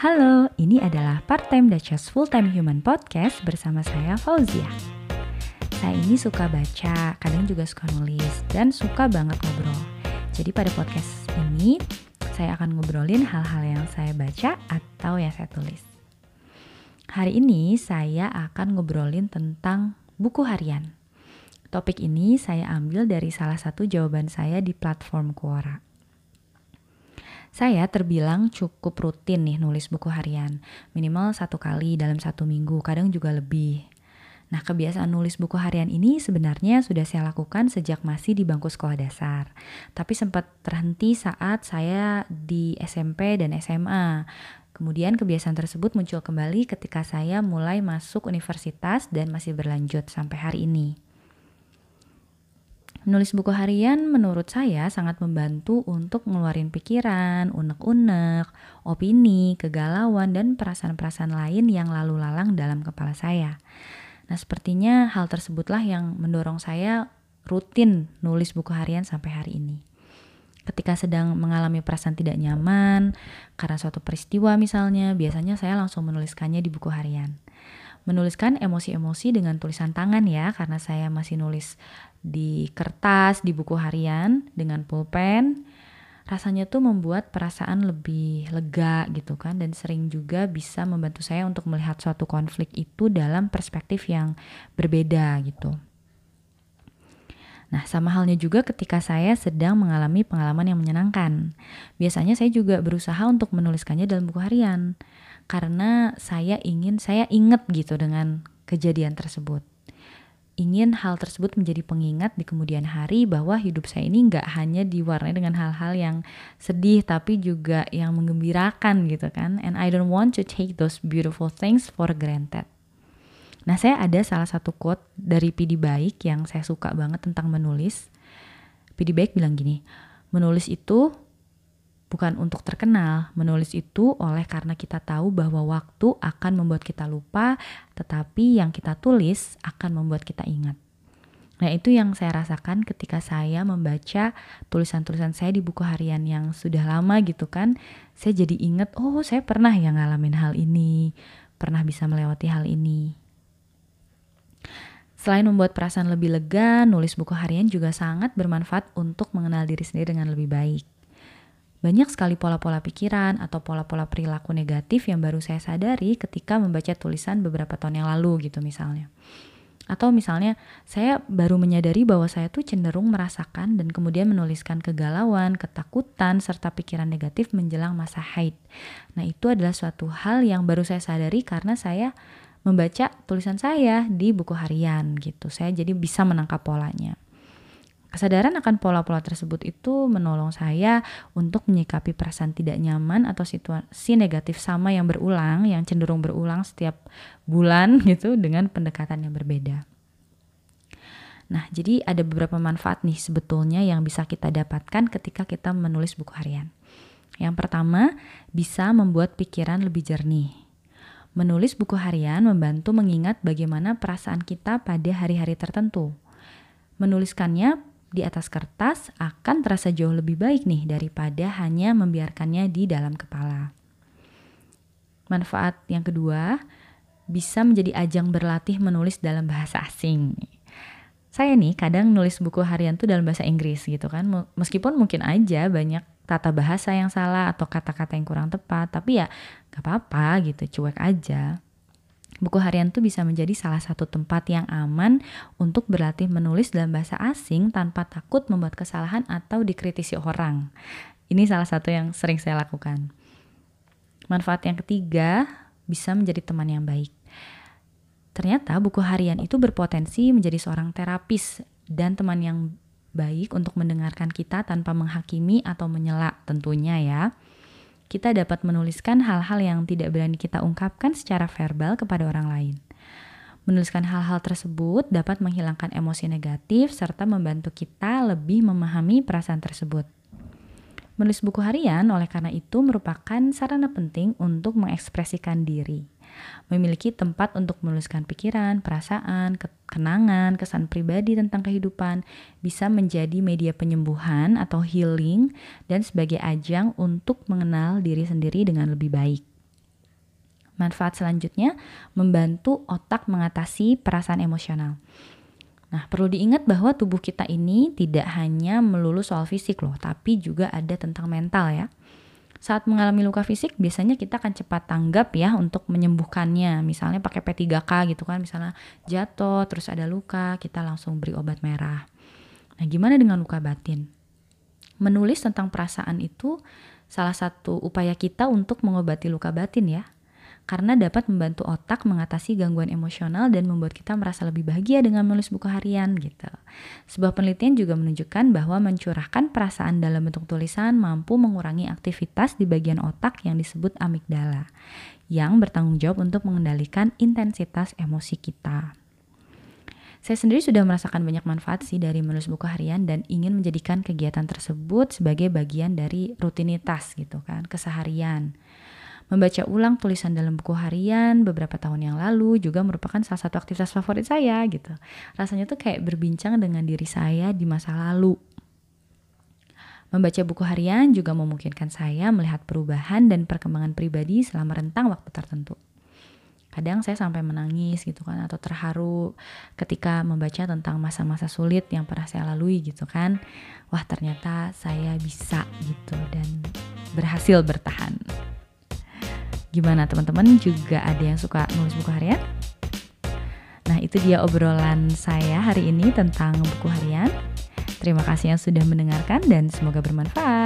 Halo, ini adalah Part Time Duchess Full Time Human Podcast bersama saya Fauzia. Saya ini suka baca, kadang juga suka nulis, dan suka banget ngobrol. Jadi pada podcast ini, saya akan ngobrolin hal-hal yang saya baca atau yang saya tulis. Hari ini saya akan ngobrolin tentang buku harian. Topik ini saya ambil dari salah satu jawaban saya di platform Quora. Saya terbilang cukup rutin nih nulis buku harian, minimal satu kali dalam satu minggu, kadang juga lebih. Nah, kebiasaan nulis buku harian ini sebenarnya sudah saya lakukan sejak masih di bangku sekolah dasar. Tapi sempat terhenti saat saya di SMP dan SMA. Kemudian kebiasaan tersebut muncul kembali ketika saya mulai masuk universitas dan masih berlanjut sampai hari ini. Menulis buku harian menurut saya sangat membantu untuk ngeluarin pikiran, unek-unek, opini, kegalauan, dan perasaan-perasaan lain yang lalu lalang dalam kepala saya. Nah sepertinya hal tersebutlah yang mendorong saya rutin nulis buku harian sampai hari ini. Ketika sedang mengalami perasaan tidak nyaman karena suatu peristiwa misalnya, biasanya saya langsung menuliskannya di buku harian menuliskan emosi-emosi dengan tulisan tangan ya karena saya masih nulis di kertas, di buku harian dengan pulpen. Rasanya tuh membuat perasaan lebih lega gitu kan dan sering juga bisa membantu saya untuk melihat suatu konflik itu dalam perspektif yang berbeda gitu. Nah, sama halnya juga ketika saya sedang mengalami pengalaman yang menyenangkan. Biasanya saya juga berusaha untuk menuliskannya dalam buku harian karena saya ingin saya ingat gitu dengan kejadian tersebut. Ingin hal tersebut menjadi pengingat di kemudian hari bahwa hidup saya ini nggak hanya diwarnai dengan hal-hal yang sedih tapi juga yang menggembirakan gitu kan. And I don't want to take those beautiful things for granted. Nah saya ada salah satu quote dari PD Baik yang saya suka banget tentang menulis. PD Baik bilang gini menulis itu bukan untuk terkenal. Menulis itu oleh karena kita tahu bahwa waktu akan membuat kita lupa, tetapi yang kita tulis akan membuat kita ingat. Nah, itu yang saya rasakan ketika saya membaca tulisan-tulisan saya di buku harian yang sudah lama gitu kan. Saya jadi ingat, oh saya pernah yang ngalamin hal ini, pernah bisa melewati hal ini. Selain membuat perasaan lebih lega, nulis buku harian juga sangat bermanfaat untuk mengenal diri sendiri dengan lebih baik. Banyak sekali pola-pola pikiran atau pola-pola perilaku negatif yang baru saya sadari ketika membaca tulisan beberapa tahun yang lalu gitu misalnya. Atau misalnya saya baru menyadari bahwa saya tuh cenderung merasakan dan kemudian menuliskan kegalauan, ketakutan, serta pikiran negatif menjelang masa haid. Nah itu adalah suatu hal yang baru saya sadari karena saya membaca tulisan saya di buku harian gitu. Saya jadi bisa menangkap polanya. Kesadaran akan pola-pola tersebut itu menolong saya untuk menyikapi perasaan tidak nyaman atau situasi negatif sama yang berulang, yang cenderung berulang setiap bulan gitu dengan pendekatan yang berbeda. Nah, jadi ada beberapa manfaat nih sebetulnya yang bisa kita dapatkan ketika kita menulis buku harian. Yang pertama, bisa membuat pikiran lebih jernih. Menulis buku harian membantu mengingat bagaimana perasaan kita pada hari-hari tertentu. Menuliskannya di atas kertas akan terasa jauh lebih baik nih daripada hanya membiarkannya di dalam kepala. Manfaat yang kedua, bisa menjadi ajang berlatih menulis dalam bahasa asing. Saya nih kadang nulis buku harian tuh dalam bahasa Inggris gitu kan, meskipun mungkin aja banyak tata bahasa yang salah atau kata-kata yang kurang tepat, tapi ya gak apa-apa gitu, cuek aja. Buku harian itu bisa menjadi salah satu tempat yang aman untuk berlatih menulis dalam bahasa asing tanpa takut membuat kesalahan atau dikritisi orang. Ini salah satu yang sering saya lakukan. Manfaat yang ketiga, bisa menjadi teman yang baik. Ternyata buku harian itu berpotensi menjadi seorang terapis dan teman yang baik untuk mendengarkan kita tanpa menghakimi atau menyela tentunya ya kita dapat menuliskan hal-hal yang tidak berani kita ungkapkan secara verbal kepada orang lain. Menuliskan hal-hal tersebut dapat menghilangkan emosi negatif serta membantu kita lebih memahami perasaan tersebut. Menulis buku harian oleh karena itu merupakan sarana penting untuk mengekspresikan diri memiliki tempat untuk menuliskan pikiran, perasaan, kenangan, kesan pribadi tentang kehidupan, bisa menjadi media penyembuhan atau healing, dan sebagai ajang untuk mengenal diri sendiri dengan lebih baik. Manfaat selanjutnya, membantu otak mengatasi perasaan emosional. Nah, perlu diingat bahwa tubuh kita ini tidak hanya melulu soal fisik loh, tapi juga ada tentang mental ya. Saat mengalami luka fisik, biasanya kita akan cepat tanggap ya untuk menyembuhkannya. Misalnya pakai P3K gitu kan, misalnya jatuh, terus ada luka, kita langsung beri obat merah. Nah, gimana dengan luka batin? Menulis tentang perasaan itu salah satu upaya kita untuk mengobati luka batin ya karena dapat membantu otak mengatasi gangguan emosional dan membuat kita merasa lebih bahagia dengan menulis buku harian gitu. Sebuah penelitian juga menunjukkan bahwa mencurahkan perasaan dalam bentuk tulisan mampu mengurangi aktivitas di bagian otak yang disebut amigdala yang bertanggung jawab untuk mengendalikan intensitas emosi kita. Saya sendiri sudah merasakan banyak manfaat sih dari menulis buku harian dan ingin menjadikan kegiatan tersebut sebagai bagian dari rutinitas gitu kan, keseharian. Membaca ulang tulisan dalam buku harian beberapa tahun yang lalu juga merupakan salah satu aktivitas favorit saya gitu. Rasanya tuh kayak berbincang dengan diri saya di masa lalu. Membaca buku harian juga memungkinkan saya melihat perubahan dan perkembangan pribadi selama rentang waktu tertentu. Kadang saya sampai menangis gitu kan atau terharu ketika membaca tentang masa-masa sulit yang pernah saya lalui gitu kan. Wah, ternyata saya bisa gitu dan berhasil bertahan. Gimana teman-teman juga ada yang suka nulis buku harian? Nah itu dia obrolan saya hari ini tentang buku harian. Terima kasih yang sudah mendengarkan dan semoga bermanfaat.